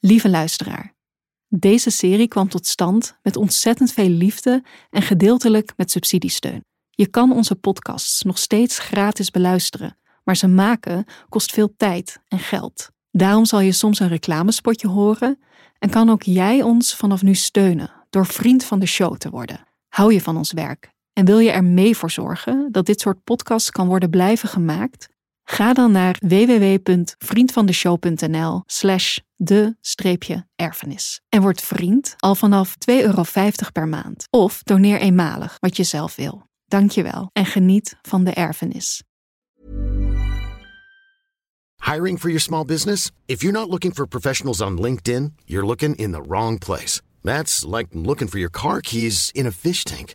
Lieve luisteraar, deze serie kwam tot stand met ontzettend veel liefde en gedeeltelijk met subsidiesteun. Je kan onze podcasts nog steeds gratis beluisteren, maar ze maken kost veel tijd en geld. Daarom zal je soms een reclamespotje horen en kan ook jij ons vanaf nu steunen door vriend van de show te worden. Hou je van ons werk en wil je er mee voor zorgen dat dit soort podcasts kan worden blijven gemaakt? Ga dan naar www.vriendvandeshow.nl slash de-erfenis en word vriend al vanaf 2,50 euro per maand. Of doneer eenmalig wat je zelf wil. Dankjewel en geniet van de erfenis. Hiring for your small business? If you're not looking for professionals on LinkedIn, you're looking in the wrong place. That's like looking for your car keys in a fish tank.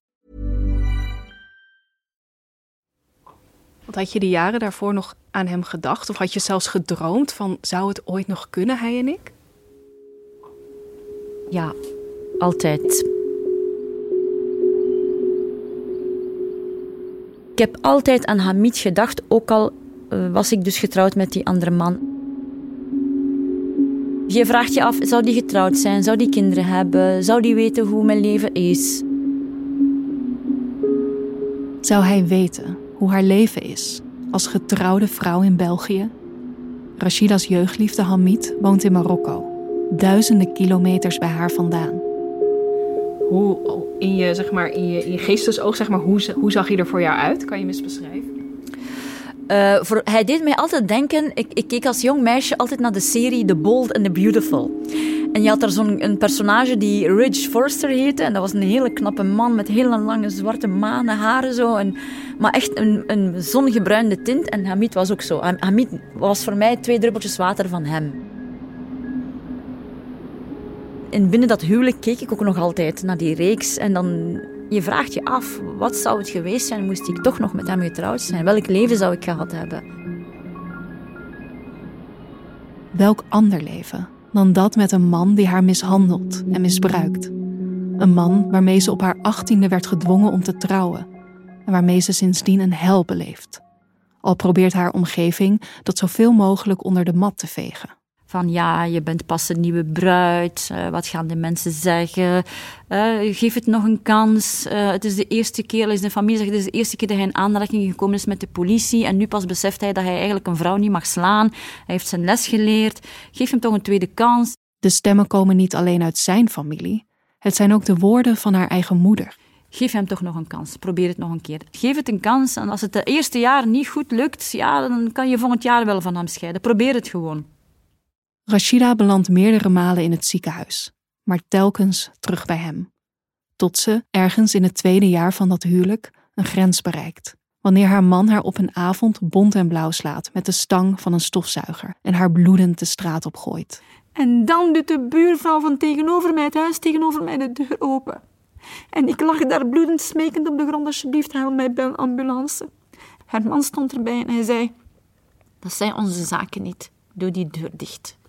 Want had je de jaren daarvoor nog aan hem gedacht? Of had je zelfs gedroomd van, zou het ooit nog kunnen, hij en ik? Ja, altijd. Ik heb altijd aan Hamid gedacht, ook al uh, was ik dus getrouwd met die andere man. Je vraagt je af, zou die getrouwd zijn? Zou die kinderen hebben? Zou die weten hoe mijn leven is? Zou hij weten hoe haar leven is als getrouwde vrouw in België? Rashida's jeugdliefde Hamid woont in Marokko, duizenden kilometers bij haar vandaan. Hoe, in je, zeg maar, in je, in je geestesoog, zeg maar, hoe, hoe zag hij er voor jou uit? Kan je eens beschrijven? Uh, voor, hij deed mij altijd denken, ik, ik, keek als jong meisje altijd naar de serie The Bold and the Beautiful. En je had daar zo'n personage die Ridge Forrester heette. En dat was een hele knappe man met hele lange zwarte manen haren zo. En, maar echt een, een zongebruinde tint. En Hamid was ook zo. Hamid was voor mij twee druppeltjes water van hem. En binnen dat huwelijk keek ik ook nog altijd naar die reeks. En dan je vraagt je af, wat zou het geweest zijn moest ik toch nog met hem getrouwd zijn? Welk leven zou ik gehad hebben? Welk ander leven dan dat met een man die haar mishandelt en misbruikt? Een man waarmee ze op haar achttiende werd gedwongen om te trouwen en waarmee ze sindsdien een hel beleeft. Al probeert haar omgeving dat zoveel mogelijk onder de mat te vegen. Van ja, je bent pas een nieuwe bruid. Uh, wat gaan de mensen zeggen? Uh, geef het nog een kans. Uh, het is de eerste keer, is de familie zegt, het is de eerste keer dat hij in aanraking gekomen is met de politie. En nu pas beseft hij dat hij eigenlijk een vrouw niet mag slaan. Hij heeft zijn les geleerd. Geef hem toch een tweede kans. De stemmen komen niet alleen uit zijn familie. Het zijn ook de woorden van haar eigen moeder. Geef hem toch nog een kans. Probeer het nog een keer. Geef het een kans. En als het de eerste jaar niet goed lukt, ja, dan kan je volgend jaar wel van hem scheiden. Probeer het gewoon. Rashida belandt meerdere malen in het ziekenhuis, maar telkens terug bij hem. Tot ze, ergens in het tweede jaar van dat huwelijk, een grens bereikt. Wanneer haar man haar op een avond bont en blauw slaat met de stang van een stofzuiger en haar bloedend de straat opgooit. En dan doet de buurvrouw van tegenover mij het huis tegenover mij de deur open. En ik lag daar bloedend smekend op de grond, alsjeblieft, haal mij bij een ambulance. Haar man stond erbij en hij zei, dat zijn onze zaken niet, doe die deur dicht.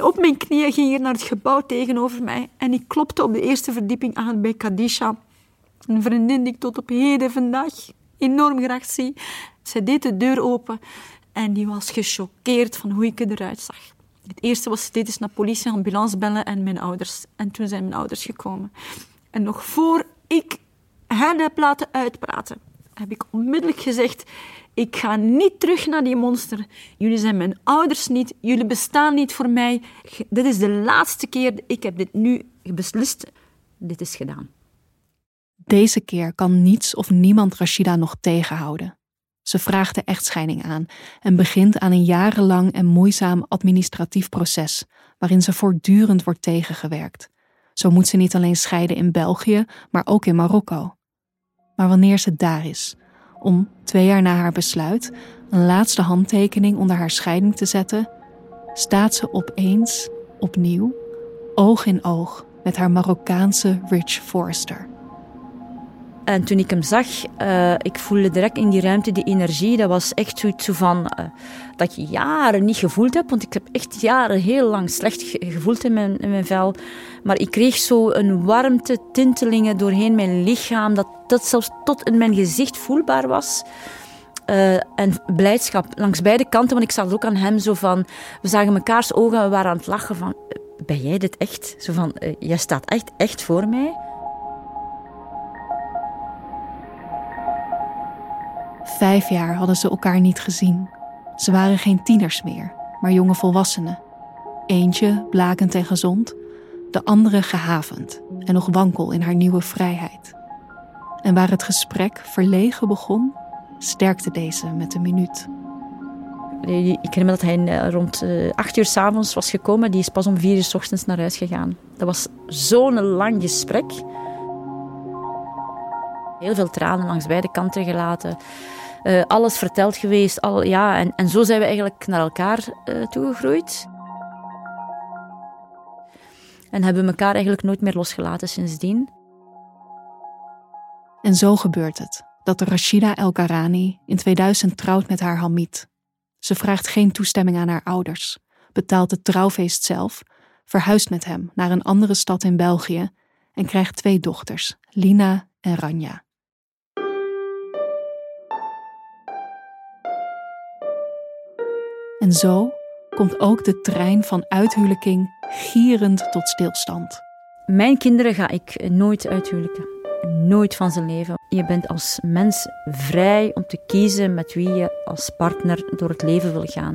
Op mijn knieën ging ik naar het gebouw tegenover mij en ik klopte op de eerste verdieping aan bij Kadisha. Een vriendin die ik tot op heden vandaag enorm graag zie. Zij deed de deur open en die was gechoqueerd van hoe ik eruit zag. Het eerste wat ze deed naar politie, ambulance bellen en mijn ouders. En toen zijn mijn ouders gekomen. En nog voor ik hen heb laten uitpraten, heb ik onmiddellijk gezegd: ik ga niet terug naar die monster. Jullie zijn mijn ouders niet. Jullie bestaan niet voor mij. Dit is de laatste keer. Ik heb dit nu beslist. Dit is gedaan. Deze keer kan niets of niemand Rashida nog tegenhouden. Ze vraagt de echtscheiding aan en begint aan een jarenlang en moeizaam administratief proces, waarin ze voortdurend wordt tegengewerkt. Zo moet ze niet alleen scheiden in België, maar ook in Marokko. Maar wanneer ze daar is, om twee jaar na haar besluit een laatste handtekening onder haar scheiding te zetten, staat ze opeens, opnieuw, oog in oog met haar Marokkaanse Rich Forrester. En toen ik hem zag, uh, ik voelde direct in die ruimte die energie. Dat was echt zoiets van, uh, dat je jaren niet gevoeld hebt. Want ik heb echt jaren heel lang slecht gevoeld in mijn, in mijn vel. Maar ik kreeg zo een warmte, tintelingen doorheen mijn lichaam. Dat dat zelfs tot in mijn gezicht voelbaar was. Uh, en blijdschap langs beide kanten. Want ik zag ook aan hem zo van... We zagen mekaars ogen en we waren aan het lachen van... Ben jij dit echt? Zo van, jij staat echt, echt voor mij. Vijf jaar hadden ze elkaar niet gezien. Ze waren geen tieners meer, maar jonge volwassenen. Eentje blakend en gezond, de andere gehavend en nog wankel in haar nieuwe vrijheid. En waar het gesprek verlegen begon, sterkte deze met een minuut. Ik herinner me dat hij eh, rond eh, acht uur s'avonds was gekomen. Die is pas om vier uur s ochtends naar huis gegaan. Dat was zo'n lang gesprek. Heel veel tranen langs beide kanten gelaten. Uh, alles verteld geweest. Al, ja, en, en zo zijn we eigenlijk naar elkaar uh, toegegroeid. En hebben elkaar eigenlijk nooit meer losgelaten sindsdien. En zo gebeurt het dat Rashida El Karani in 2000 trouwt met haar Hamid. Ze vraagt geen toestemming aan haar ouders, betaalt het trouwfeest zelf, verhuist met hem naar een andere stad in België en krijgt twee dochters, Lina en Ranja. En zo komt ook de trein van uithuwelijking gierend tot stilstand. Mijn kinderen ga ik nooit uithuwelijken. Nooit van zijn leven. Je bent als mens vrij om te kiezen met wie je als partner door het leven wil gaan.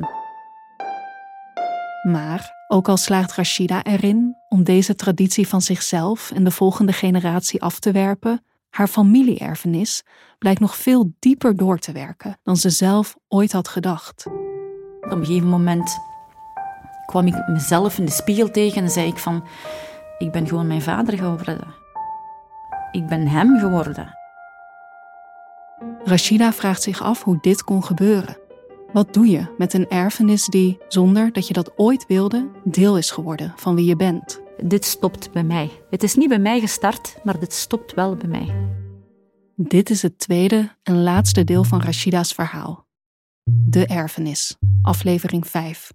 Maar ook al slaagt Rashida erin om deze traditie van zichzelf en de volgende generatie af te werpen, haar familieerfenis blijkt nog veel dieper door te werken dan ze zelf ooit had gedacht. Op een gegeven moment kwam ik mezelf in de spiegel tegen en zei ik van, ik ben gewoon mijn vader geworden. Ik ben hem geworden. Rashida vraagt zich af hoe dit kon gebeuren. Wat doe je met een erfenis die, zonder dat je dat ooit wilde, deel is geworden van wie je bent? Dit stopt bij mij. Het is niet bij mij gestart, maar dit stopt wel bij mij. Dit is het tweede en laatste deel van Rashida's verhaal. De erfenis aflevering 5.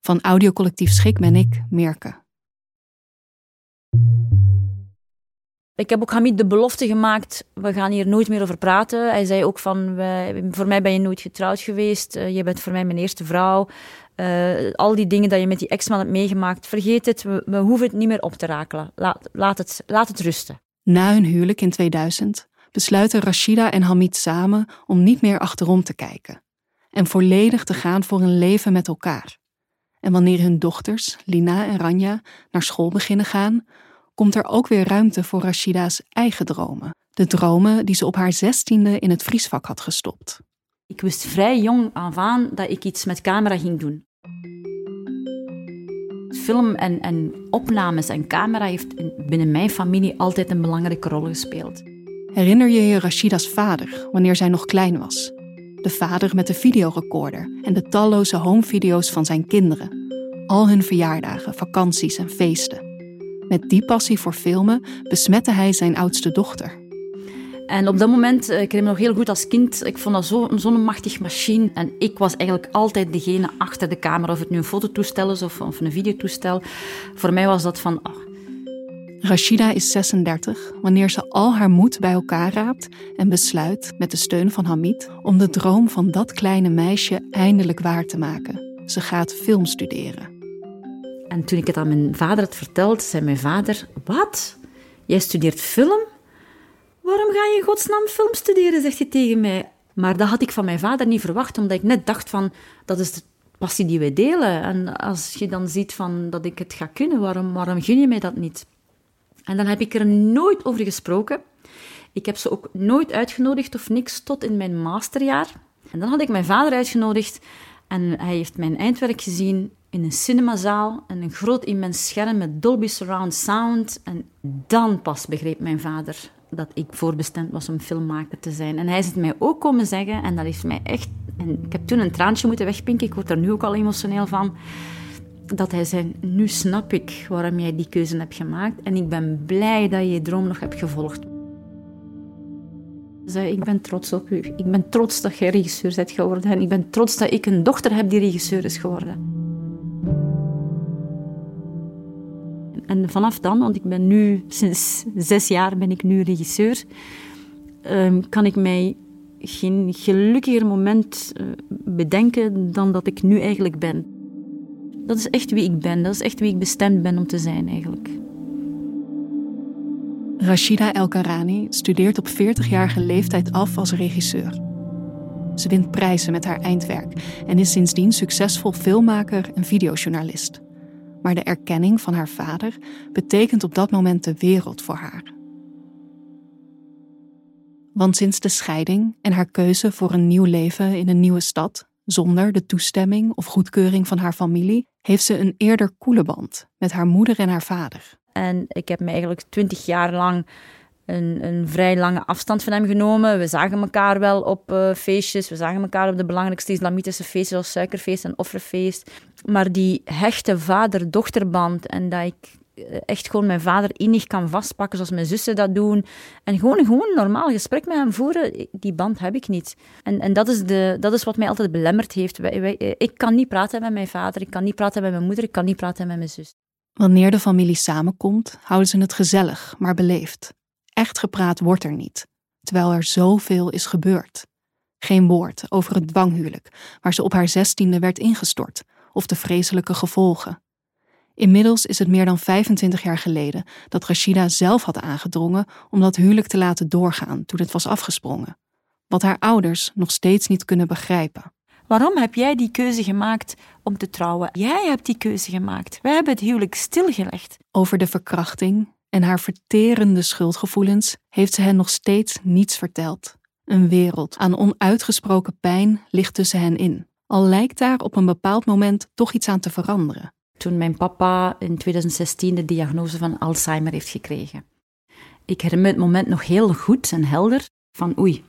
Van audiocollectief Schik ben ik, Mirke. Ik heb ook Hamid de belofte gemaakt, we gaan hier nooit meer over praten. Hij zei ook van, voor mij ben je nooit getrouwd geweest, uh, je bent voor mij mijn eerste vrouw. Uh, al die dingen dat je met die ex-man hebt meegemaakt, vergeet het, we, we, hoeven het niet meer op te rakelen. Laat, laat, het, laat het rusten. Na hun huwelijk in 2000 besluiten Rashida en Hamid samen om niet meer achterom te kijken en volledig te gaan voor een leven met elkaar. En wanneer hun dochters, Lina en Ranja, naar school beginnen gaan, komt er ook weer ruimte voor Rashida's eigen dromen. De dromen die ze op haar zestiende in het vriesvak had gestopt. Ik wist vrij jong af aan dat ik iets met camera ging doen. Film en, en opnames en camera heeft binnen mijn familie altijd een belangrijke rol gespeeld. Herinner je je Rashida's vader wanneer zij nog klein was? De vader met de videorecorder en de talloze homevideo's van zijn kinderen. Al hun verjaardagen, vakanties en feesten. Met die passie voor filmen besmette hij zijn oudste dochter. En op dat moment, eh, ik herinner me nog heel goed als kind, ik vond dat zo'n zo machtig machine. En ik was eigenlijk altijd degene achter de camera, of het nu een fototoestel is of, of een videotoestel. Voor mij was dat van, oh, Rashida is 36 wanneer ze al haar moed bij elkaar raapt en besluit, met de steun van Hamid, om de droom van dat kleine meisje eindelijk waar te maken. Ze gaat film studeren. En toen ik het aan mijn vader had verteld, zei mijn vader: Wat? Jij studeert film? Waarom ga je in godsnaam film studeren? zegt hij tegen mij. Maar dat had ik van mijn vader niet verwacht, omdat ik net dacht van dat is de passie die we delen. En als je dan ziet van dat ik het ga kunnen, waarom, waarom gun je mij dat niet? En dan heb ik er nooit over gesproken. Ik heb ze ook nooit uitgenodigd of niks tot in mijn masterjaar. En dan had ik mijn vader uitgenodigd en hij heeft mijn eindwerk gezien in een cinemazaal en een groot immens scherm met Dolby Surround Sound. En dan pas begreep mijn vader dat ik voorbestemd was om filmmaker te zijn. En hij is het mij ook komen zeggen, en dat heeft mij echt... En ik heb toen een traantje moeten wegpinken, ik word er nu ook al emotioneel van. Dat hij zei, nu snap ik waarom jij die keuze hebt gemaakt. En ik ben blij dat je je droom nog hebt gevolgd. Zei, ik ben trots op u. Ik ben trots dat jij regisseur bent geworden. En ik ben trots dat ik een dochter heb die regisseur is geworden. En vanaf dan, want ik ben nu sinds zes jaar ben ik nu regisseur, ehm, kan ik mij geen gelukkiger moment eh, bedenken dan dat ik nu eigenlijk ben. Dat is echt wie ik ben. Dat is echt wie ik bestemd ben om te zijn eigenlijk. Rashida El Karani studeert op 40-jarige leeftijd af als regisseur. Ze wint prijzen met haar eindwerk en is sindsdien succesvol filmmaker en videojournalist maar de erkenning van haar vader betekent op dat moment de wereld voor haar. Want sinds de scheiding en haar keuze voor een nieuw leven in een nieuwe stad, zonder de toestemming of goedkeuring van haar familie, heeft ze een eerder koele band met haar moeder en haar vader. En ik heb me eigenlijk twintig jaar lang een, een, vrij lange afstand van hem genomen. We zagen elkaar wel op uh, feestjes, we zagen elkaar op de belangrijkste islamitische feesten, zoals suikerfeest en offerfeest. Maar die hechte vader-dochterband en dat ik eh, echt gewoon mijn vader innig kan vastpakken, zoals mijn zussen dat doen. En gewoon, gewoon een normaal gesprek met hem voeren, die band heb ik niet. En, en dat, is de, dat is wat mij altijd belemmerd heeft. ik kan niet praten met mijn vader, ik kan niet praten met mijn moeder, ik kan niet praten met mijn zus. Wanneer de familie samenkomt, houden ze het gezellig, maar beleefd. Echt gepraat wordt er niet, terwijl er zoveel is gebeurd. Geen woord over het dwanghuwelijk, waar ze op haar zestiende werd ingestort, of de vreselijke gevolgen. Inmiddels is het meer dan 25 jaar geleden dat Rashida zelf had aangedrongen om dat huwelijk te laten doorgaan toen het was afgesprongen. Wat haar ouders nog steeds niet kunnen begrijpen. Waarom heb jij die keuze gemaakt om te trouwen? Jij hebt die keuze gemaakt. Wij hebben het huwelijk stilgelegd. Over de verkrachting en haar verterende schuldgevoelens heeft ze hen nog steeds niets verteld. Een wereld aan onuitgesproken pijn ligt tussen hen in, al lijkt daar op een bepaald moment toch iets aan te veranderen. Toen mijn papa in 2016 de diagnose van Alzheimer heeft gekregen. Ik herinner het moment nog heel goed en helder van oei,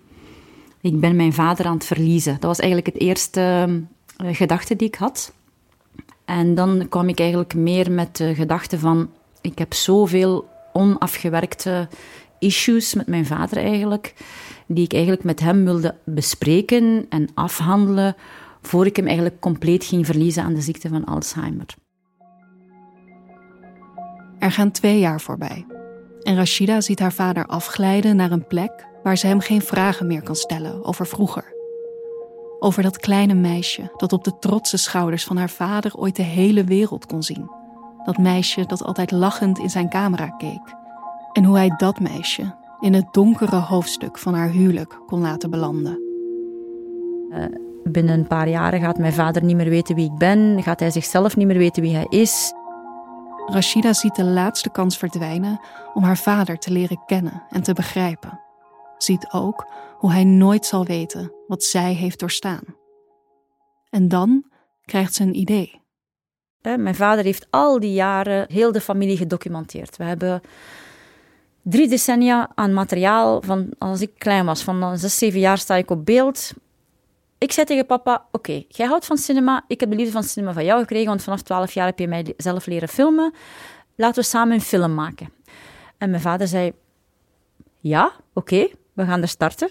ik ben mijn vader aan het verliezen. Dat was eigenlijk het eerste uh, gedachte die ik had. En dan kwam ik eigenlijk meer met de gedachte van ik heb zoveel onafgewerkte issues met mijn vader eigenlijk, die ik eigenlijk met hem wilde bespreken en afhandelen, voor ik hem eigenlijk compleet ging verliezen aan de ziekte van Alzheimer. Er gaan twee jaar voorbij. En Rashida ziet haar vader afglijden naar een plek waar ze hem geen vragen meer kan stellen over vroeger. Over dat kleine meisje dat op de trotse schouders van haar vader ooit de hele wereld kon zien. Dat meisje dat altijd lachend in zijn camera keek. En hoe hij dat meisje in het donkere hoofdstuk van haar huwelijk kon laten belanden. Uh, binnen een paar jaren gaat mijn vader niet meer weten wie ik ben, gaat hij zichzelf niet meer weten wie hij is. Rashida ziet de laatste kans verdwijnen om haar vader te leren kennen en te begrijpen. Ziet ook hoe hij nooit zal weten wat zij heeft doorstaan. En dan krijgt ze een idee. Mijn vader heeft al die jaren heel de familie gedocumenteerd. We hebben drie decennia aan materiaal van als ik klein was. Van zes, zeven jaar sta ik op beeld. Ik zei tegen papa, oké, jij houdt van cinema. Ik heb de liefde van cinema van jou gekregen, want vanaf twaalf jaar heb je mij zelf leren filmen. Laten we samen een film maken. En mijn vader zei, ja, oké, we gaan er starten.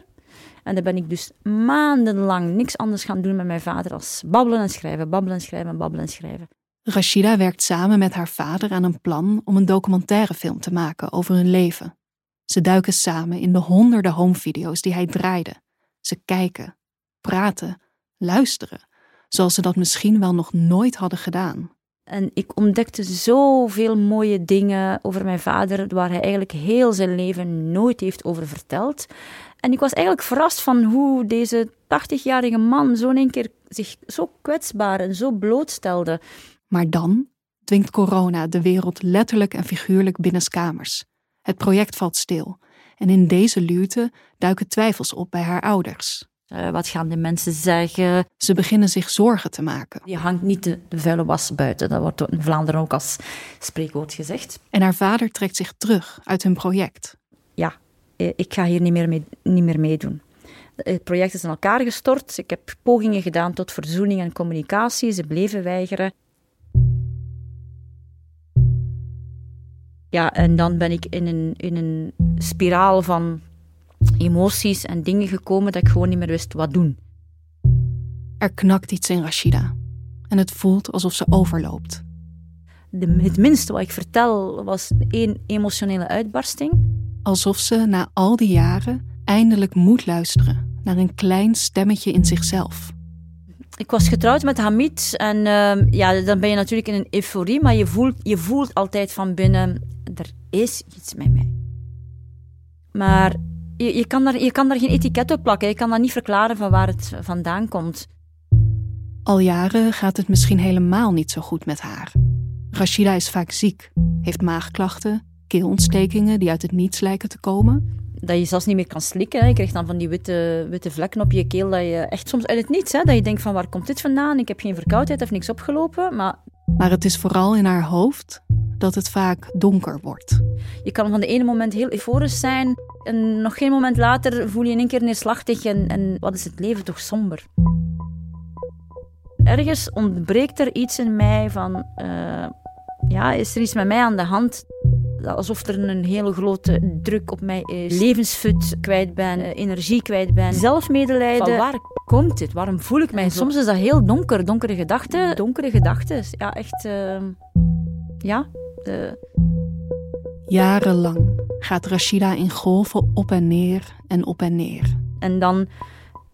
En dan ben ik dus maandenlang niks anders gaan doen met mijn vader als babbelen en schrijven, babbelen en schrijven, babbelen en schrijven. Rashida werkt samen met haar vader aan een plan om een documentairefilm te maken over hun leven. Ze duiken samen in de honderden homevideo's die hij draaide. Ze kijken, praten, luisteren, zoals ze dat misschien wel nog nooit hadden gedaan. En ik ontdekte zoveel mooie dingen over mijn vader, waar hij eigenlijk heel zijn leven nooit heeft over verteld. En ik was eigenlijk verrast van hoe deze 80-jarige man zo in één keer zich zo kwetsbaar en zo blootstelde. Maar dan dwingt corona de wereld letterlijk en figuurlijk binnenskamers. Het project valt stil En in deze luwte duiken twijfels op bij haar ouders. Uh, wat gaan de mensen zeggen? Ze beginnen zich zorgen te maken. Je hangt niet de, de, vuile was buiten. Dat wordt in Vlaanderen ook als spreekwoord gezegd. En haar vader trekt zich terug uit hun project. Ja, eh, ik ga hier niet meer, mee, niet meer meedoen. Het project is in elkaar gestort. Ik heb pogingen gedaan tot verzoening en communicatie. Ze bleven weigeren. Ja, en dan ben ik in een, in een spiraal van emoties en dingen gekomen dat ik gewoon niet meer wist wat doen. Er knakt iets in Rashida en het voelt alsof ze overloopt. De, het minste wat ik vertel was één emotionele uitbarsting. Alsof ze na al die jaren eindelijk moet luisteren naar een klein stemmetje in zichzelf. Ik was getrouwd met Hamid en uh, ja, dan ben je natuurlijk in een euforie, maar je voelt, je voelt altijd van binnen, er is iets met mij. Maar je, je, kan daar, je kan daar geen etiket op plakken, je kan dat niet verklaren van waar het vandaan komt. Al jaren gaat het misschien helemaal niet zo goed met haar. Rashida is vaak ziek, heeft maagklachten, keelontstekingen die uit het niets lijken te komen dat je zelfs niet meer kan slikken. Je krijgt dan van die witte, witte vlekken op je keel, dat je echt soms uit het niets, hè, dat je denkt van waar komt dit vandaan? Ik heb geen verkoudheid, of niks opgelopen, maar... Maar het is vooral in haar hoofd dat het vaak donker wordt. Je kan van de ene moment heel euforisch zijn en nog geen moment later voel je in één keer neerslachtig en, en wat is het leven toch somber. Ergens ontbreekt er iets in mij van, uh, ja, is er iets met mij aan de hand? Alsof er een hele grote druk op mij is. Levensfut kwijt ben, eh, energie kwijt ben. Zelfmedelijden. Van waar komt dit? Waarom voel ik mij zo? Soms is dat heel donker. Donkere gedachten. Donkere gedachten. Ja, echt... Uh, ja. Jarenlang gaat Rashida in golven op en neer en op en neer. En dan,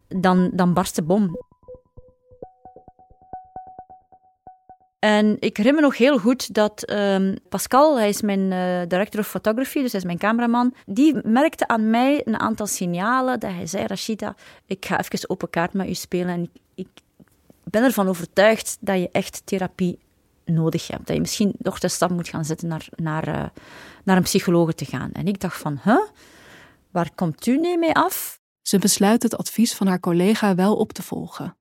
dan, dan barst de bom. En ik herinner me nog heel goed dat um, Pascal, hij is mijn uh, director of photography, dus hij is mijn cameraman, die merkte aan mij een aantal signalen dat hij zei, Rashida, ik ga even open kaart met u spelen en ik, ben ervan overtuigd dat je echt therapie nodig hebt. Dat je misschien nog de stap moet gaan zetten naar, naar, uh, naar een psycholoog te gaan. En ik dacht van, huh? Waar komt u nu mee af? Ze besluit het advies van haar collega wel op te volgen.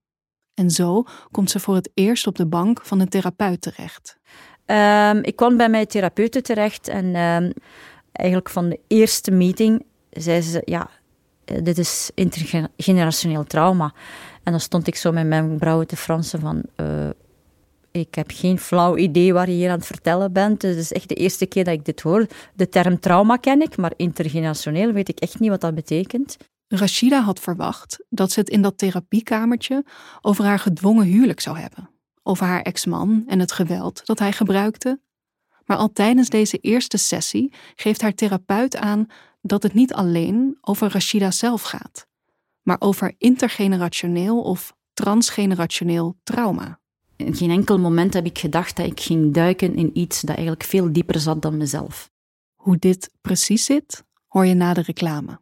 En zo komt ze voor het eerst op de bank van een therapeut terecht. Um, ik kwam bij mijn therapeute terecht en um, eigenlijk van de eerste meeting zei ze: Ja, eh, dit is intergenerationeel trauma. En dan stond ik zo met mijn wenkbrauwen te fransen van... Uh, ik heb geen flauw idee waar je hier aan het vertellen bent. Het is echt de eerste keer dat ik dit hoor. De term trauma ken ik, maar intergenerationeel weet ik echt niet wat dat betekent. Rashida had verwacht dat ze het in dat therapiekamertje over haar gedwongen huwelijk zou hebben, over haar ex-man en het geweld dat hij gebruikte. Maar al tijdens deze eerste sessie geeft haar therapeut aan dat het niet alleen over Rashida zelf gaat, maar over intergenerationeel of transgenerationeel trauma. In geen enkel moment heb ik gedacht dat ik ging duiken in iets dat eigenlijk veel dieper zat dan mezelf. Hoe dit precies zit, hoor je na de reclame.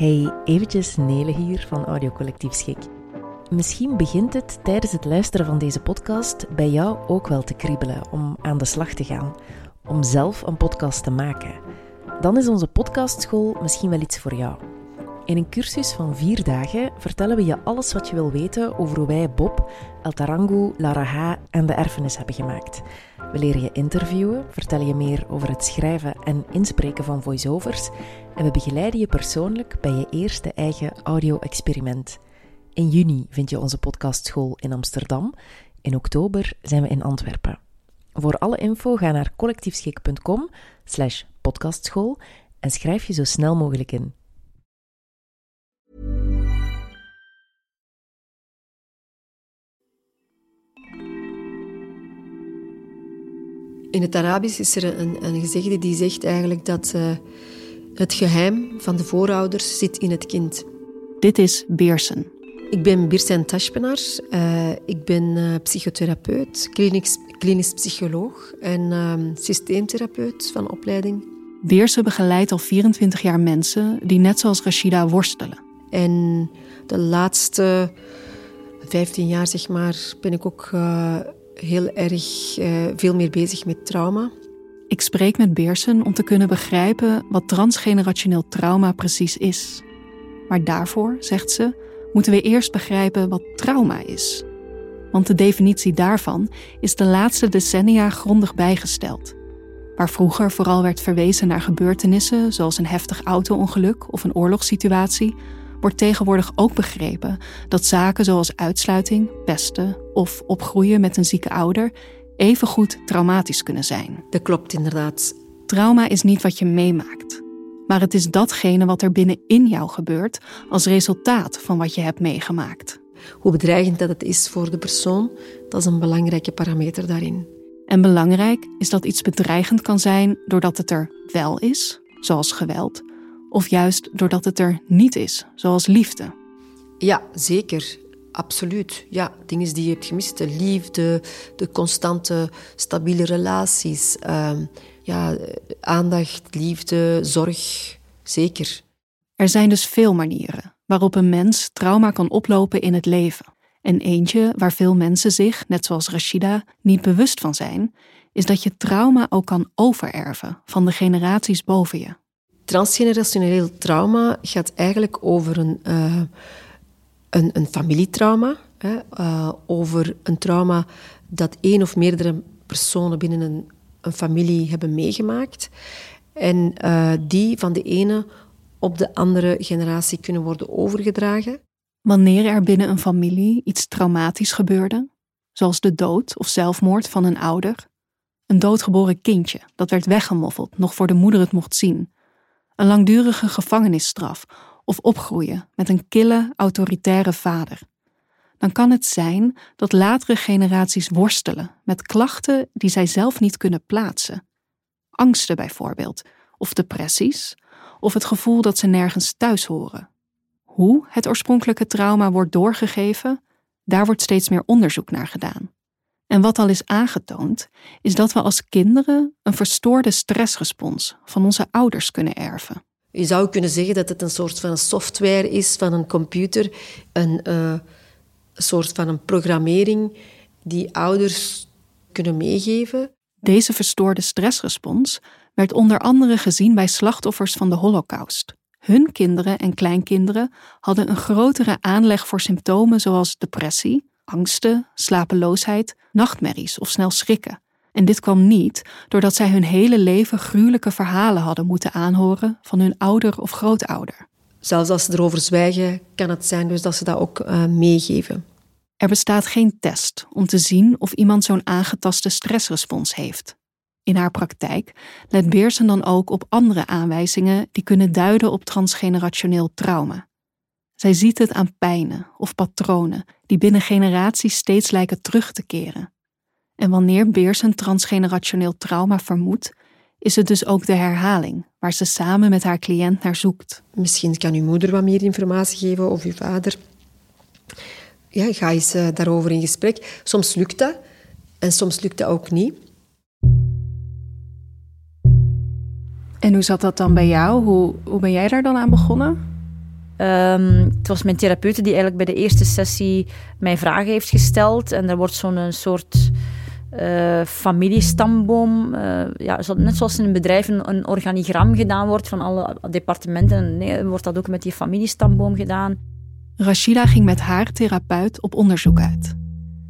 Hey, eventjes Nele hier van Audiocollectief Schik. Misschien begint het tijdens het luisteren van deze podcast bij jou ook wel te kriebelen om aan de slag te gaan, om zelf een podcast te maken. Dan is onze podcastschool misschien wel iets voor jou. In een cursus van vier dagen vertellen we je alles wat je wil weten over hoe wij Bob, El Tarangu, Lara en de erfenis hebben gemaakt. We leren je interviewen, vertellen je meer over het schrijven en inspreken van voiceovers en we begeleiden je persoonlijk bij je eerste eigen audio-experiment. In juni vind je onze podcastschool in Amsterdam. In oktober zijn we in Antwerpen. Voor alle info ga naar collectiefschik.com slash podcastschool en schrijf je zo snel mogelijk in. In het Arabisch is er een, een gezegde die zegt eigenlijk dat uh, het geheim van de voorouders zit in het kind. Dit is Beersen. Ik ben Birsen Tashpenar. Uh, ik ben uh, psychotherapeut, klinisch, klinisch psycholoog en uh, systeemtherapeut van opleiding. Beersen begeleidt al 24 jaar mensen die net zoals Rashida worstelen. En de laatste 15 jaar zeg maar, ben ik ook heel erg veel meer bezig met trauma. Ik spreek met Beersen om te kunnen begrijpen wat transgenerationeel trauma precies is. Maar daarvoor, zegt ze, moeten we eerst begrijpen wat trauma is. Want de definitie daarvan is de laatste decennia grondig bijgesteld. Waar vroeger vooral werd verwezen naar gebeurtenissen zoals een heftig auto-ongeluk of een oorlogssituatie, wordt tegenwoordig ook begrepen dat zaken zoals uitsluiting, pesten of opgroeien met een zieke ouder evengoed traumatisch kunnen zijn. Dat klopt inderdaad. Trauma is niet wat je meemaakt, maar het is datgene wat er binnenin jou gebeurt als resultaat van wat je hebt meegemaakt. Hoe bedreigend dat het is voor de persoon, dat is een belangrijke parameter daarin. En belangrijk is dat iets bedreigend kan zijn doordat het er wel is, zoals geweld, of juist doordat het er niet is, zoals liefde. Ja, zeker. Absoluut. Ja, dingen die je hebt gemist. De liefde, de constante, stabiele relaties. Uh, ja, aandacht, liefde, zorg, zeker. Er zijn dus veel manieren waarop een mens trauma kan oplopen in het leven. En eentje waar veel mensen zich, net zoals Rashida, niet bewust van zijn, is dat je trauma ook kan overerven van de generaties boven je. Transgenerationeel trauma gaat eigenlijk over een, uh, een, een, familietrauma, hè, uh, over een trauma dat één of meerdere personen binnen een een familie hebben meegemaakt. En uh, die van de ene op de andere generatie kunnen worden overgedragen. Wanneer er binnen een familie iets traumatisch gebeurde, zoals de dood of zelfmoord van een ouder, een doodgeboren kindje dat werd weggemoffeld nog voor de moeder het mocht zien, een langdurige gevangenisstraf of opgroeien met een kille, autoritaire vader, dan kan het zijn dat latere generaties worstelen met klachten die zij zelf niet kunnen plaatsen. Angsten bijvoorbeeld, of depressies, of het gevoel dat ze nergens thuis horen. Hoe het oorspronkelijke trauma wordt doorgegeven, daar wordt steeds meer onderzoek naar gedaan. En wat al is aangetoond, is dat we als kinderen een verstoorde stressrespons van onze ouders kunnen erven. Je zou kunnen zeggen dat het een soort van software is van een computer, een. Uh een soort van een programmering die ouders kunnen meegeven. Deze verstoorde stressrespons werd onder andere gezien bij slachtoffers van de Holocaust. Hun kinderen en kleinkinderen hadden een grotere aanleg voor symptomen zoals depressie, angsten, slapeloosheid, nachtmerries of snel schrikken. En dit kwam niet doordat zij hun hele leven gruwelijke verhalen hadden moeten aanhoren van hun ouder of grootouder. Zelfs als ze erover zwijgen, kan het zijn dus dat ze dat ook uh, meegeven. Er bestaat geen test om te zien of iemand zo'n aangetaste stressrespons heeft. In haar praktijk let Beersen dan ook op andere aanwijzingen die kunnen duiden op transgenerationeel trauma. Zij ziet het aan pijnen of patronen die binnen generaties steeds lijken terug te keren. En wanneer Beersen transgenerationeel trauma vermoedt, is het dus ook de herhaling waar ze samen met haar cliënt naar zoekt. Misschien kan uw moeder wat meer informatie geven of uw vader ja, ga eens uh, daarover in gesprek. Soms lukt dat en soms lukt dat ook niet. En hoe zat dat dan bij jou? Hoe, hoe ben jij daar dan aan begonnen? Um, het was mijn therapeute die eigenlijk bij de eerste sessie mij vragen heeft gesteld. En er wordt zo'n soort uh, familiestamboom. Uh, ja, net zoals in een bedrijf een, organigram gedaan wordt van alle departementen, nee, wordt dat ook met die familiestamboom gedaan. Rashida ging met haar therapeut op onderzoek uit.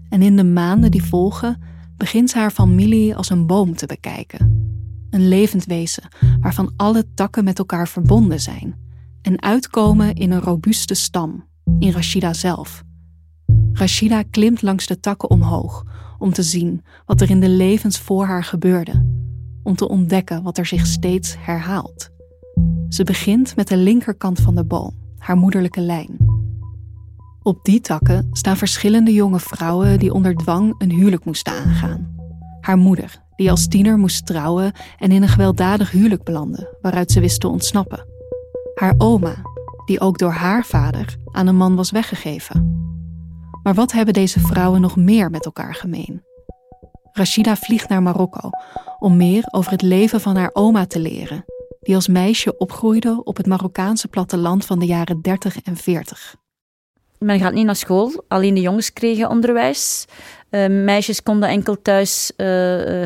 En in de maanden die volgen begint haar familie als een boom te bekijken. Een levend wezen waarvan alle takken met elkaar verbonden zijn en uitkomen in een robuuste stam, in Rashida zelf. Rashida klimt langs de takken omhoog om te zien wat er in de levens voor haar gebeurde, om te ontdekken wat er zich steeds herhaalt. Ze begint met de linkerkant van de boom, haar moederlijke lijn. Op die takken staan verschillende jonge vrouwen die onder dwang een huwelijk moesten aangaan. Haar moeder, die als tiener moest trouwen en in een gewelddadig huwelijk belandde, waaruit ze wist te ontsnappen. Haar oma, die ook door haar vader aan een man was weggegeven. Maar wat hebben deze vrouwen nog meer met elkaar gemeen? Rashida vliegt naar Marokko om meer over het leven van haar oma te leren, die als meisje opgroeide op het Marokkaanse platteland van de jaren 30 en 40. Men gaat niet naar school, alleen de jongens kregen onderwijs. Uh, meisjes konden enkel thuis uh,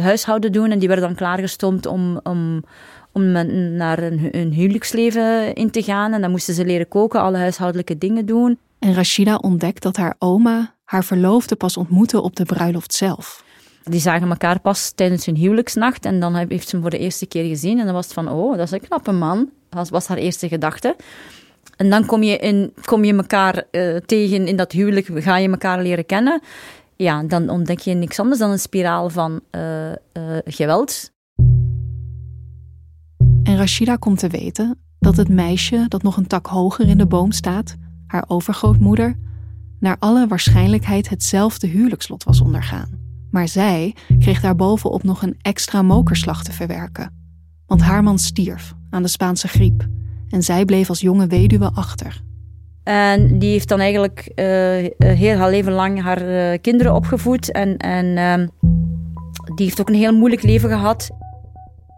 huishouden doen en die werden dan klaargestoomd om, om, om naar een, een huwelijksleven in te gaan. En dan moesten ze leren koken, alle huishoudelijke dingen doen. En Rashida ontdekt dat haar oma haar verloofde pas ontmoette op de bruiloft zelf. Die zagen elkaar pas tijdens hun huwelijksnacht en dan heeft ze hem voor de eerste keer gezien. En dan was het van, oh, dat is een knappe man. Dat was haar eerste gedachte. En dan kom je, in, kom je elkaar uh, tegen in dat huwelijk, ga je elkaar leren kennen. Ja, dan ontdek je niks anders dan een spiraal van uh, uh, geweld. En Rashida komt te weten dat het meisje dat nog een tak hoger in de boom staat, haar overgrootmoeder, naar alle waarschijnlijkheid hetzelfde huwelijkslot was ondergaan. Maar zij kreeg daarbovenop nog een extra mokerslag te verwerken. Want haar man stierf aan de Spaanse griep en zij bleef als jonge weduwe achter. En die heeft dan eigenlijk uh, heel haar leven lang haar uh, kinderen opgevoed. En, en uh, die heeft ook een heel moeilijk leven gehad.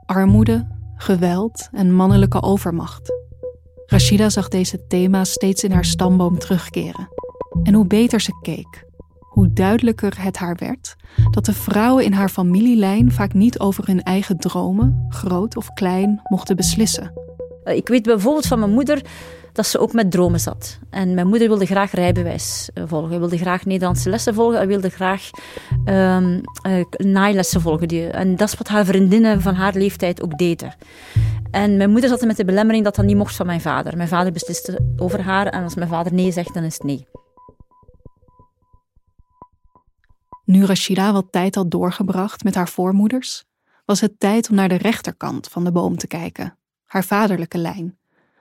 Armoede, geweld en mannelijke overmacht. Rashida zag deze thema's steeds in haar stamboom terugkeren. En hoe beter ze keek, hoe duidelijker het haar werd dat de vrouwen in haar familielijn vaak niet over hun eigen dromen, groot of klein, mochten beslissen. Eh, ik weet bijvoorbeeld van mijn moeder dat ze ook met dromen zat. En mijn moeder wilde graag rijbewijs eh, volgen. Hij wilde graag Nederlandse lessen volgen. Hij wilde graag um, naailessen volgen. En dat is wat haar vriendinnen van haar leeftijd ook deden. En mijn moeder zat met de belemmering dat dat niet mocht van mijn vader. Mijn vader besliste over haar en als mijn vader nee zegt, dan is het nee. Nu Rashida wat tijd had doorgebracht met haar voormoeders, was het tijd om naar de rechterkant van de boom te kijken, haar vaderlijke lijn,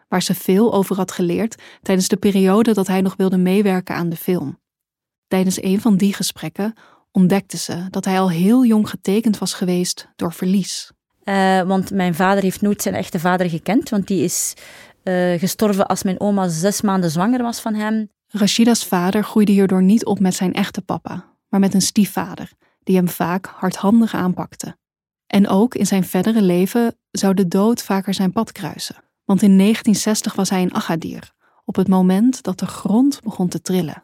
waar ze veel over had geleerd tijdens de periode dat hij nog wilde meewerken aan de film. Tijdens een van die gesprekken ontdekte ze dat hij al heel jong getekend was geweest door verlies. Uh, want mijn vader heeft nooit zijn echte vader gekend, want die is uh, gestorven als mijn oma zes maanden zwanger was van hem. Rashida's vader groeide hierdoor niet op met zijn echte papa, maar met een stiefvader, die hem vaak hardhandig aanpakte. En ook in zijn verdere leven zou de dood vaker zijn pad kruisen. Want in 1960 was hij in Agadir, op het moment dat de grond begon te trillen.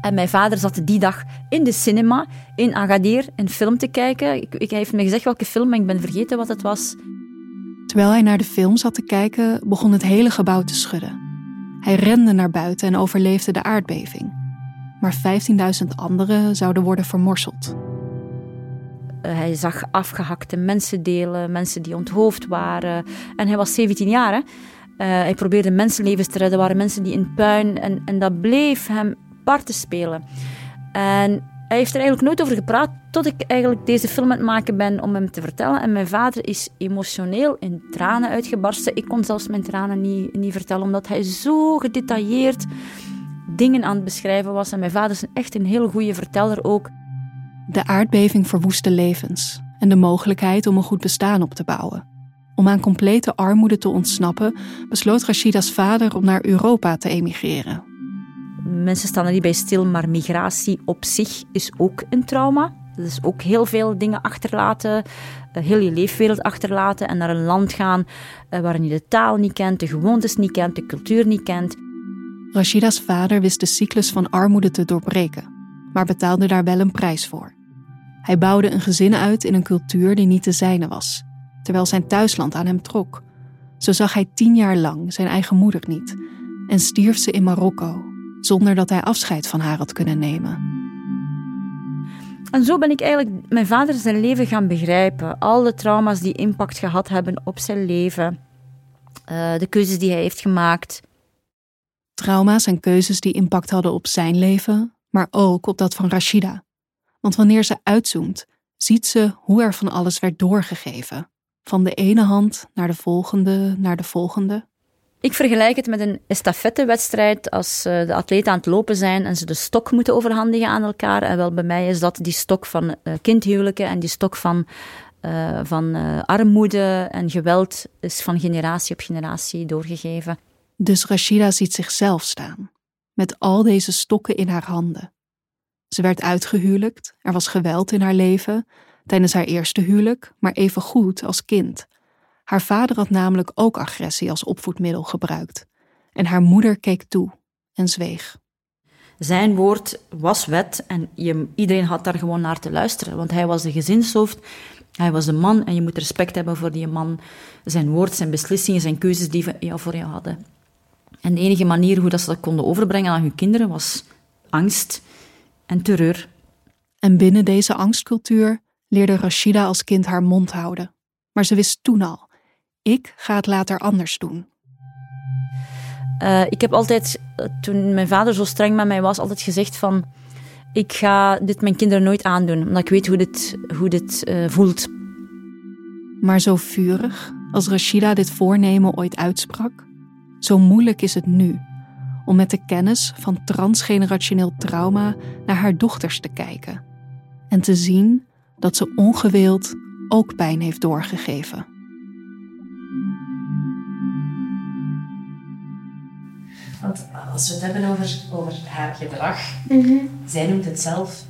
En mijn vader zat die dag in de cinema in Agadir een film te kijken. Ik, ik, hij heeft me gezegd welke film, maar ik ben vergeten wat het was. Terwijl hij naar de film zat te kijken, begon het hele gebouw te schudden. Hij rende naar buiten en overleefde de aardbeving maar 15.000 anderen zouden worden vermorseld. Eh, hij zag afgehakte mensendelen, mensen die onthoofd waren. En hij was 17 jaar. Uh, hij probeerde mensenlevens te redden. Waren mensen die in puin. En, en dat bleef hem te spelen. En hij heeft er eigenlijk nooit over gepraat tot ik eigenlijk deze film aan het maken ben om hem te vertellen. En mijn vader is emotioneel in tranen uitgebarsten. Ik kon zelfs mijn tranen niet, niet vertellen, omdat hij zo gedetailleerd dingen aan het beschrijven was. En mijn vader is echt een heel goede verteller ook. De aardbeving verwoestte levens en de mogelijkheid om een goed bestaan op te bouwen. Om aan complete armoede te ontsnappen, besloot Rashida's vader om naar Europa te emigreren. Mensen staan er niet bij stil, maar migratie op zich is ook een trauma. Dat is ook heel veel dingen achterlaten, eh, heel je leefwereld achterlaten en naar een land gaan eh, waarin je de taal niet kent, de gewoontes niet kent, de cultuur niet kent. Rashida's vader wist de cyclus van armoede te doorbreken, maar betaalde daar wel een prijs voor. Hij bouwde een gezin uit in een cultuur die niet de zijne was, terwijl zijn thuisland aan hem trok. Zo zag hij tien jaar lang zijn eigen moeder niet en stierf ze in Marokko, zonder dat hij afscheid van haar had kunnen nemen. En zo ben ik eigenlijk mijn vader zijn leven gaan begrijpen. Al de trauma's die impact gehad hebben op zijn leven, uh, de keuzes die hij heeft gemaakt, Trauma's en keuzes die impact hadden op zijn leven, maar ook op dat van Rashida. Want wanneer ze uitzoomt, ziet ze hoe er van alles werd doorgegeven. Van de ene hand naar de volgende, naar de volgende. Ik vergelijk het met een estafettewedstrijd als uh, de atleten aan het lopen zijn en ze de stok moeten overhandigen aan elkaar. En wel bij mij is dat die stok van uh, kindhuwelijken en die stok van, uh, van armoede en geweld is van generatie op generatie doorgegeven. Dus Rashida ziet zichzelf staan, met al deze stokken in haar handen. Ze werd uitgehuwelijkt, er was geweld in haar leven, tijdens haar eerste huwelijk, maar even goed als kind. Haar vader had namelijk ook agressie als opvoedmiddel gebruikt. En haar moeder keek toe en zweeg. Zijn woord was wet en je, iedereen had daar gewoon naar te luisteren, want hij was de gezinshoofd, hij was de man en je moet respect hebben voor die man, zijn woord, zijn beslissingen, zijn keuzes die we voor jou hadden. En de enige manier hoe dat ze dat konden overbrengen aan hun kinderen was angst en terreur. En binnen deze angstcultuur leerde Rashida als kind haar mond houden. Maar ze wist toen al: ik ga het later anders doen. Uh, ik heb altijd, eh, toen mijn vader zo streng met mij was, altijd gezegd van... Ik ga dit mijn kinderen nooit aandoen, omdat ik weet hoe dit, hoe dit uh, voelt. Maar zo vurig als Rashida dit voornemen ooit uitsprak, zo moeilijk is het nu om met de kennis van transgenerationeel trauma naar haar dochters te kijken en te zien dat ze ongewild ook pijn heeft doorgegeven. Want als we het hebben over, over haar gedrag, mm zij noemt het zelf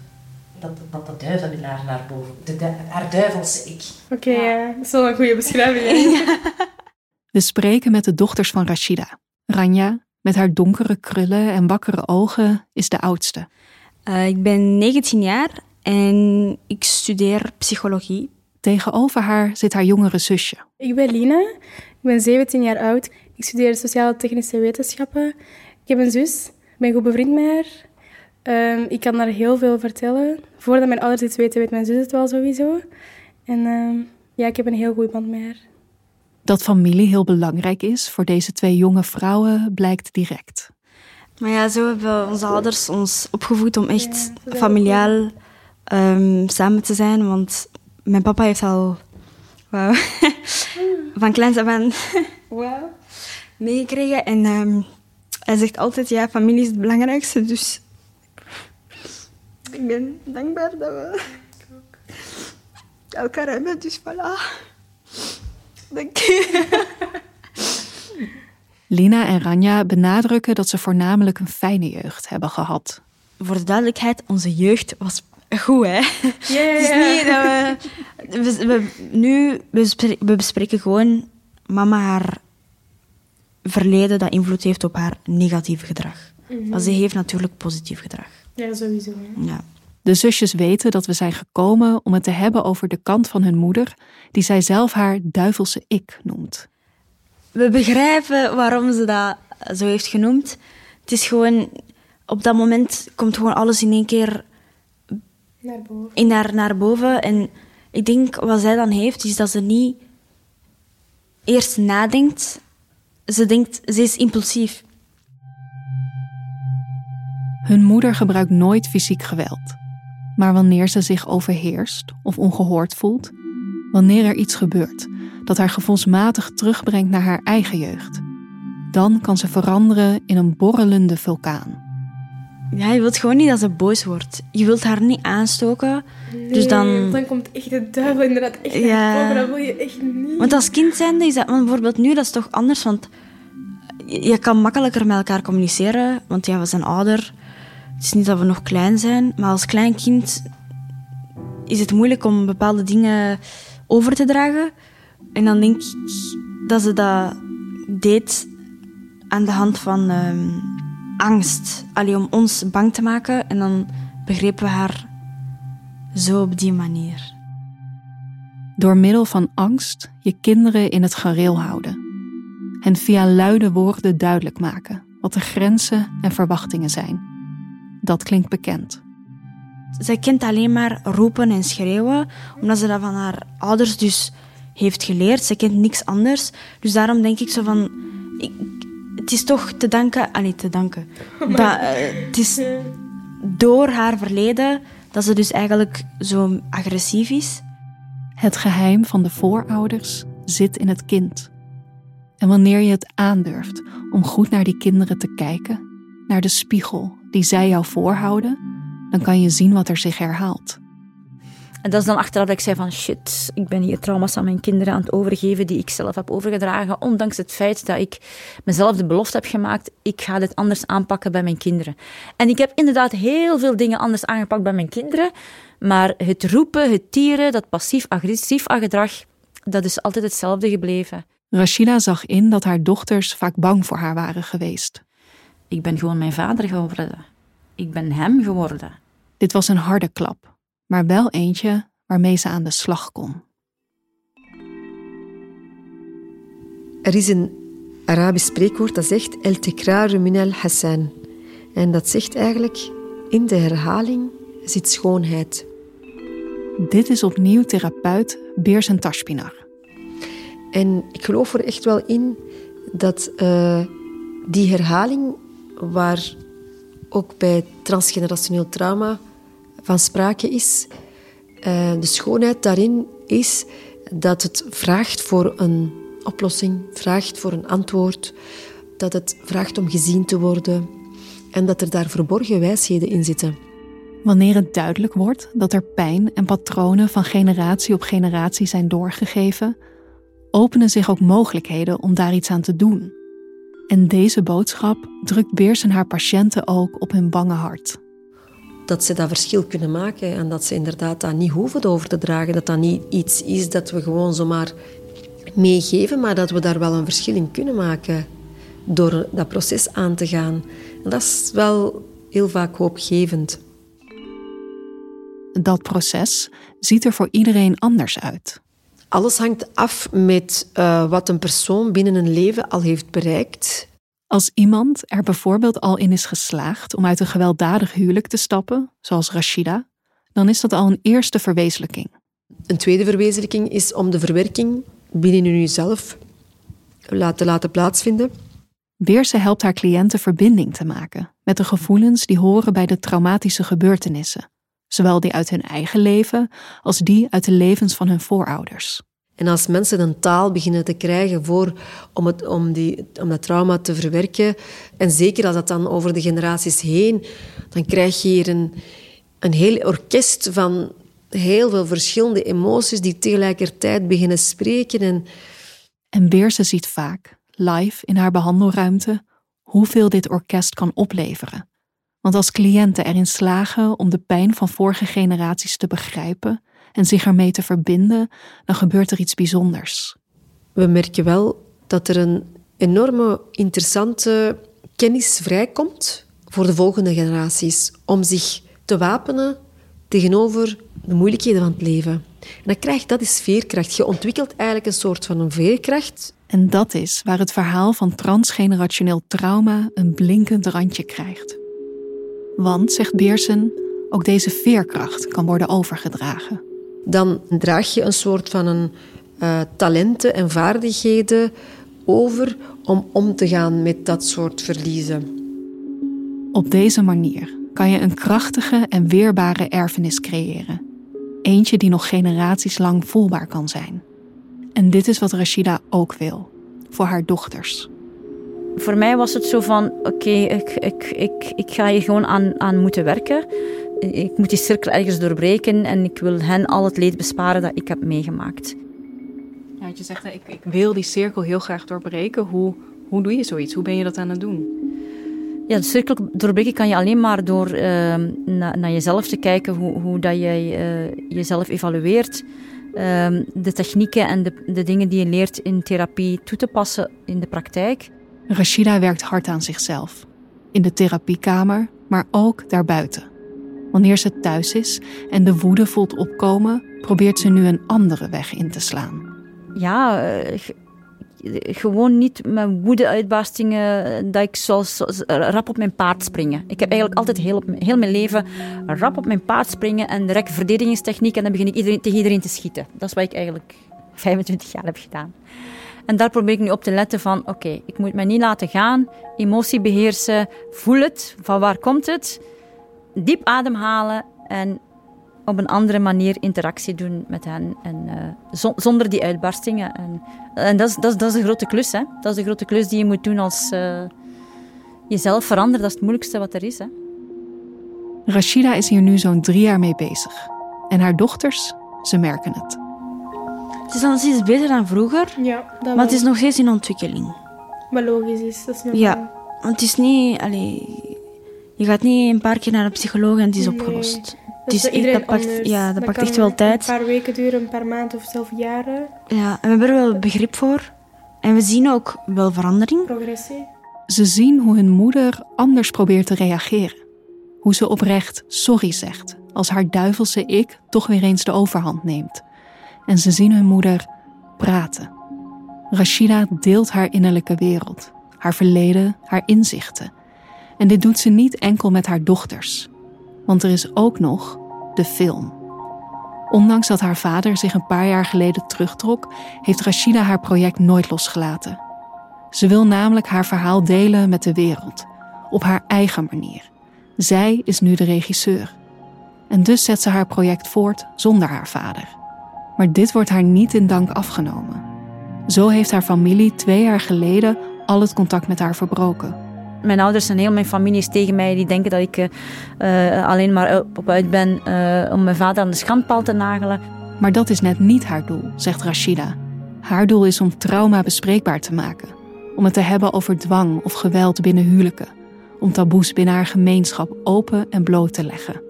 dat, dat de duivel in haar naar boven, de, haar duivelse ik. Oké, ja. dat is wel een goede beschrijving. We spreken met de dochters van Rashida. Ranja, met haar donkere krullen en wakkere ogen, is de oudste. Uh, ik ben 19 jaar en ik studeer psychologie. Tegenover haar zit haar jongere zusje. Ik ben Lina, ik ben 17 jaar oud. Ik studeer sociaal-technische wetenschappen. Ik heb een zus, ik ben goed bevriend met haar. Um, ik kan daar heel veel vertellen. Voordat mijn ouders iets weten, weet mijn zus het wel sowieso. En um, ja, ik heb een heel goede band met haar. Dat familie heel belangrijk is voor deze twee jonge vrouwen blijkt direct. Maar ja, zo hebben onze ouders ons opgevoed om echt familiaal um, samen te zijn. Want mijn papa heeft al wow, van kleins af aan wow, meegekregen. En um, hij zegt altijd, ja, familie is het belangrijkste. Dus ik ben dankbaar dat we elkaar hebben. Dus voilà. Dank je. Lina en Ranja benadrukken dat ze voornamelijk een fijne jeugd hebben gehad. Voor de duidelijkheid, onze jeugd was goed, hè? Ja, ja, Het is niet dat we... we, nu, we bespreken, gewoon mama haar verleden dat invloed heeft op haar negatieve gedrag. Mm Maar ze heeft natuurlijk positief gedrag. Ja, sowieso. Ja. De zusjes weten dat we zijn gekomen om het te hebben over de kant van hun moeder, die zij zelf haar duivelse ik noemt. We begrijpen waarom ze dat zo heeft genoemd. Het is gewoon, op dat moment komt gewoon alles in één keer naar boven. In naar, naar boven. En ik denk wat zij dan heeft, is dat ze niet eerst nadenkt. Ze denkt, ze is impulsief. Hun moeder gebruikt nooit fysiek geweld. Maar wanneer ze zich overheerst of ongehoord voelt, wanneer er iets gebeurt dat haar gevoelsmatig terugbrengt naar haar eigen jeugd, dan kan ze veranderen in een borrelende vulkaan. Ja, je wilt gewoon niet dat ze boos wordt. Je wilt haar niet aanstoken. dus dan... dan komt echt de duivel inderdaad echt ja. boven. Dat wil je echt niet. Want als kind zijnde is dat... Want bijvoorbeeld nu, dat is toch anders. Want je kan makkelijker met elkaar communiceren. Want ja, we zijn ouder. Het is niet dat we nog klein zijn. Maar als klein kind is het moeilijk om bepaalde dingen over te dragen. En dan denk ik dat ze dat deed aan de hand van... Um, angst. Allee, om ons bang te maken. En dan begrepen we haar zo op die manier. Door middel van angst je kinderen in het gareel houden. En via luide woorden duidelijk maken wat de grenzen en verwachtingen zijn. Dat klinkt bekend. Zij kent alleen maar roepen en schreeuwen, omdat ze dat van haar ouders dus heeft geleerd. Ze kent niks anders. Dus daarom denk ik zo van... Ik, het is toch te danken... Ah, niet te danken. Dat, uh, het is door haar verleden dat ze dus eigenlijk zo agressief is. Het geheim van de voorouders zit in het kind. En wanneer je het aandurft om goed naar die kinderen te kijken, naar de spiegel die zij jou voorhouden, dan kan je zien wat er zich herhaalt. En dat is dan achteraf dat ik zei van shit, ik ben hier trauma's aan mijn kinderen aan het overgeven die ik zelf heb overgedragen, ondanks het feit dat ik mezelf de belofte heb gemaakt, ik ga dit anders aanpakken bij mijn kinderen. En ik heb inderdaad heel veel dingen anders aangepakt bij mijn kinderen, maar het roepen, het tieren, dat passief-agressief gedrag, dat is altijd hetzelfde gebleven. Rashida zag in dat haar dochters vaak bang voor haar waren geweest. Ik ben gewoon mijn vader geworden. Ik ben hem geworden. Dit was een harde klap, maar wel eentje waarmee ze aan de slag kon. Er is een Arabisch spreekwoord dat zegt El tikraru min al Hassan. En dat zegt eigenlijk, in de herhaling zit schoonheid. Dit is opnieuw therapeut Beersen Tashpinar. En ik geloof er echt wel in dat uh, die herhaling, waar ook bij transgenerationeel trauma van sprake is, uh, de schoonheid daarin is dat het vraagt voor een oplossing, vraagt voor een antwoord, dat het vraagt om gezien te worden en dat er daar verborgen wijsheden in zitten. Wanneer het duidelijk wordt dat er pijn en patronen van generatie op generatie zijn doorgegeven, openen zich ook mogelijkheden om daar iets aan te doen. En deze boodschap drukt Beersen haar patiënten ook op hun bange hart. Dat ze dat verschil kunnen maken en dat ze inderdaad dat niet hoeven over te dragen. Dat dat niet iets is dat we gewoon zomaar meegeven, maar dat we daar wel een verschil in kunnen maken door dat proces aan te gaan. En dat is wel heel vaak hoopgevend. Dat proces ziet er voor iedereen anders uit. Alles hangt af met uh, wat een persoon binnen een leven al heeft bereikt. Als iemand er bijvoorbeeld al in is geslaagd om uit een gewelddadig huwelijk te stappen, zoals Rashida, dan is dat al een eerste verwezenlijking. Een tweede verwezenlijking is om de verwerking binnen jezelf te laten plaatsvinden. Beerse helpt haar cliënten verbinding te maken met de gevoelens die horen bij de traumatische gebeurtenissen zowel die uit hun eigen leven als die uit de levens van hun voorouders. En als mensen een taal beginnen te krijgen voor, om, het, om, die, om dat trauma te verwerken, en zeker als dat dan over de generaties heen, dan krijg je hier een, een heel orkest van heel veel verschillende emoties die tegelijkertijd beginnen spreken. En, en Beerse ziet vaak, live in haar behandelruimte, hoeveel dit orkest kan opleveren. Want als cliënten erin slagen om de pijn van vorige generaties te begrijpen en zich ermee te verbinden, dan gebeurt er iets bijzonders. We merken wel dat er een enorme interessante kennis vrijkomt voor de volgende generaties om zich te wapenen tegenover de moeilijkheden van het leven. En dan krijgt dat is veerkracht. Je ontwikkelt eigenlijk een soort van een veerkracht. En dat is waar het verhaal van transgenerationeel trauma een blinkend randje krijgt. Want, zegt Beersen, ook deze veerkracht kan worden overgedragen. Dan draag je een soort van een, uh, talenten en vaardigheden over om om te gaan met dat soort verliezen. Op deze manier kan je een krachtige en weerbare erfenis creëren. Eentje die nog generaties lang voelbaar kan zijn. En dit is wat Rashida ook wil, voor haar dochters. Voor mij was het zo van, oké, ik, ik, ik, ik ga hier gewoon aan, aan moeten werken. Ik moet die cirkel ergens doorbreken en ik wil hen al het leed besparen dat ik heb meegemaakt. Ja, je zegt, ik, ik wil die cirkel heel graag doorbreken. Hoe, hoe doe je zoiets? Hoe ben je dat aan het doen? Ja, de cirkel doorbreken kan je alleen maar door uh, na, naar jezelf te kijken, hoe, hoe dat jij uh, jezelf evalueert. Uh, de technieken en de, de dingen die je leert in therapie toe te passen in de praktijk. Rashida werkt hard aan zichzelf. In de therapiekamer, maar ook daarbuiten. Wanneer ze thuis is en de woede voelt opkomen, probeert ze nu een andere weg in te slaan. Ja, uh, gewoon niet met woede-uitbarstingen dat ik zoals, rap op mijn paard springen. Ik heb eigenlijk altijd heel, heel mijn leven rap op mijn paard springen en direct verdedigingstechniek en dan begin ik iedereen, tegen iedereen te schieten. Dat is wat ik eigenlijk 25 jaar heb gedaan. En daar probeer ik nu op te letten van, oké, ik moet me niet laten gaan, emotie beheersen, voel het, van waar komt het, diep ademhalen en op een andere manier interactie doen met hen. En, uh, zonder die uitbarstingen. En, en dat, is, dat, is, dat is grote klus. Hè. Dat is de grote klus die je moet doen als uh, jezelf veranderen. Dat is het moeilijkste wat er is. Hè. Rashida is hier nu zo'n drie jaar mee bezig. En haar dochters, ze merken het. Het is al iets beter dan vroeger, ja, maar het is nog steeds in ontwikkeling. Wat logisch is, dat is normaal. Ja, want het is niet... Allee, je gaat niet een paar keer naar de psycholoog en het is opgelost. Het is echt, dat pakt, ja, dat, dat pakt echt wel tijd. Een paar weken duren, een paar maanden of zelfs jaren. Ja, en we hebben er wel begrip voor. En we zien ook wel verandering. Progressie. Ze zien hoe hun moeder anders probeert te reageren. Hoe ze oprecht sorry zegt als haar duivelse ik toch weer eens de overhand neemt. En ze zien hun moeder praten. Rashida deelt haar innerlijke wereld, haar verleden, haar inzichten. En dit doet ze niet enkel met haar dochters, want er is ook nog de film. Ondanks dat haar vader zich een paar jaar geleden terugtrok, heeft Rashida haar project nooit losgelaten. Ze wil namelijk haar verhaal delen met de wereld, op haar eigen manier. Zij is nu de regisseur. En dus zet ze haar project voort zonder haar vader. Maar dit wordt haar niet in dank afgenomen. Zo heeft haar familie twee jaar geleden al het contact met haar verbroken. Mijn ouders en heel mijn familie is tegen mij. Die denken dat ik uh, alleen maar op uit ben uh, om mijn vader aan de schandpaal te nagelen. Maar dat is net niet haar doel, zegt Rashida. Haar doel is om trauma bespreekbaar te maken. Om het te hebben over dwang of geweld binnen huwelijken. Om taboes binnen haar gemeenschap open en bloot te leggen.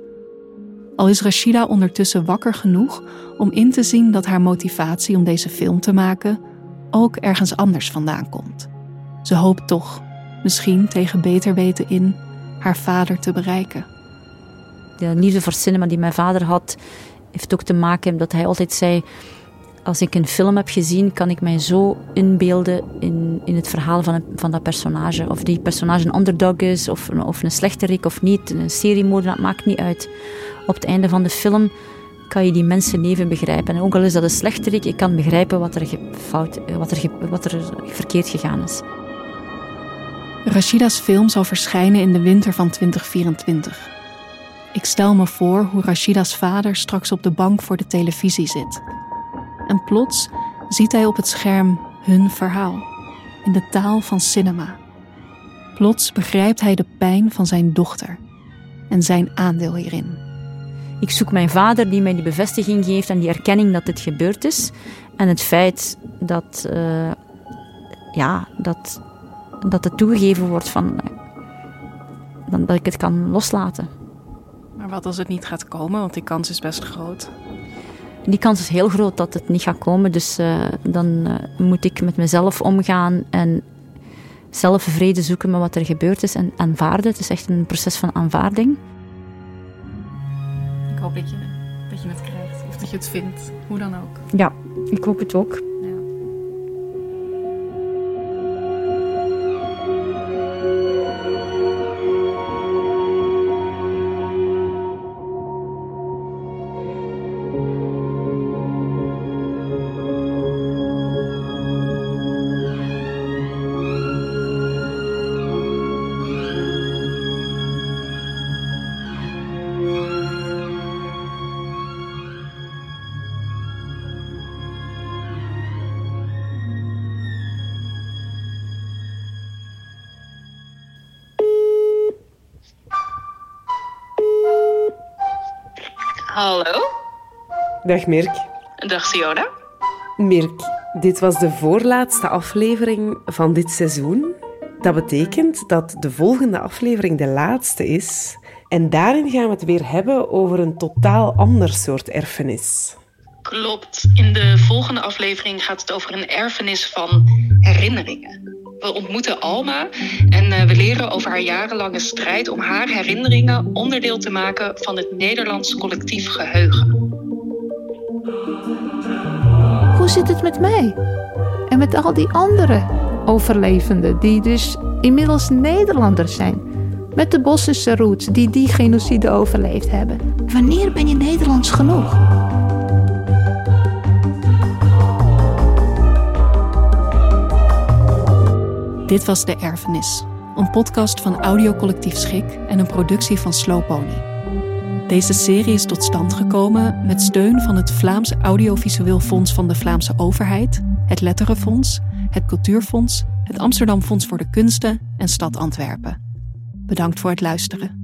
Al is Rashida ondertussen wakker genoeg om in te zien dat haar motivatie om deze film te maken ook ergens anders vandaan komt. Ze hoopt toch, misschien tegen beter weten in, haar vader te bereiken. De liefde voor cinema die mijn vader had, heeft ook te maken met dat hij altijd zei: Als ik een film heb gezien, kan ik mij zo inbeelden in, in het verhaal van, een, van dat personage. Of die personage een underdog is, of, of een slechterik of niet, een seriemoordenaar, dat maakt niet uit. Op het einde van de film kan je die mensenleven begrijpen. En ook al is dat een slechterik, ik kan begrijpen wat er, fout, wat er, wat er verkeerd gegaan is. Rashida's film zal verschijnen in de winter van 2024. Ik stel me voor hoe Rashida's vader straks op de bank voor de televisie zit. En plots ziet hij op het scherm hun verhaal, in de taal van cinema. Plots begrijpt hij de pijn van zijn dochter en zijn aandeel hierin. Ik zoek mijn vader die mij die bevestiging geeft en die erkenning dat dit gebeurd is. En het feit dat, uh, ja, dat, dat het toegegeven wordt van, uh, dat ik het kan loslaten. Maar wat als het niet gaat komen? Want die kans is best groot. Die kans is heel groot dat het niet gaat komen. Dus uh, dan moet ik met mezelf omgaan en zelf vrede zoeken met wat er gebeurd is en aanvaarden. Het is echt een proces van aanvaarding hoop dat je, dat je het krijgt. Of dat je het vindt. Hoe dan ook. Ja, ik hoop het ook. Hallo. Dag Mirk. Dag Siona. Mirk, dit was de voorlaatste aflevering van dit seizoen. Dat betekent dat de volgende aflevering de laatste is. En daarin gaan we het weer hebben over een totaal ander soort erfenis. Klopt. In de volgende aflevering gaat het over een erfenis van herinneringen. We ontmoeten Alma en eh, we leren over haar jarenlange strijd om haar herinneringen onderdeel te maken van het Nederlands collectief geheugen. Hoe zit het met mij? En met al die andere overlevenden die dus inmiddels Nederlanders zijn? Met de Bossische roots die die genocide overleefd hebben. Wanneer ben je Nederlands genoeg? Dit was De Erfenis, een podcast van Audiocollectief Schik en een productie van Slow Pony. Deze serie is tot stand gekomen met steun van het Vlaams Audiovisueel Fonds van de Vlaamse Overheid, het Letterenfonds, het Cultuurfonds, het Amsterdam Fonds voor de Kunsten en Stad Antwerpen. Bedankt voor het luisteren.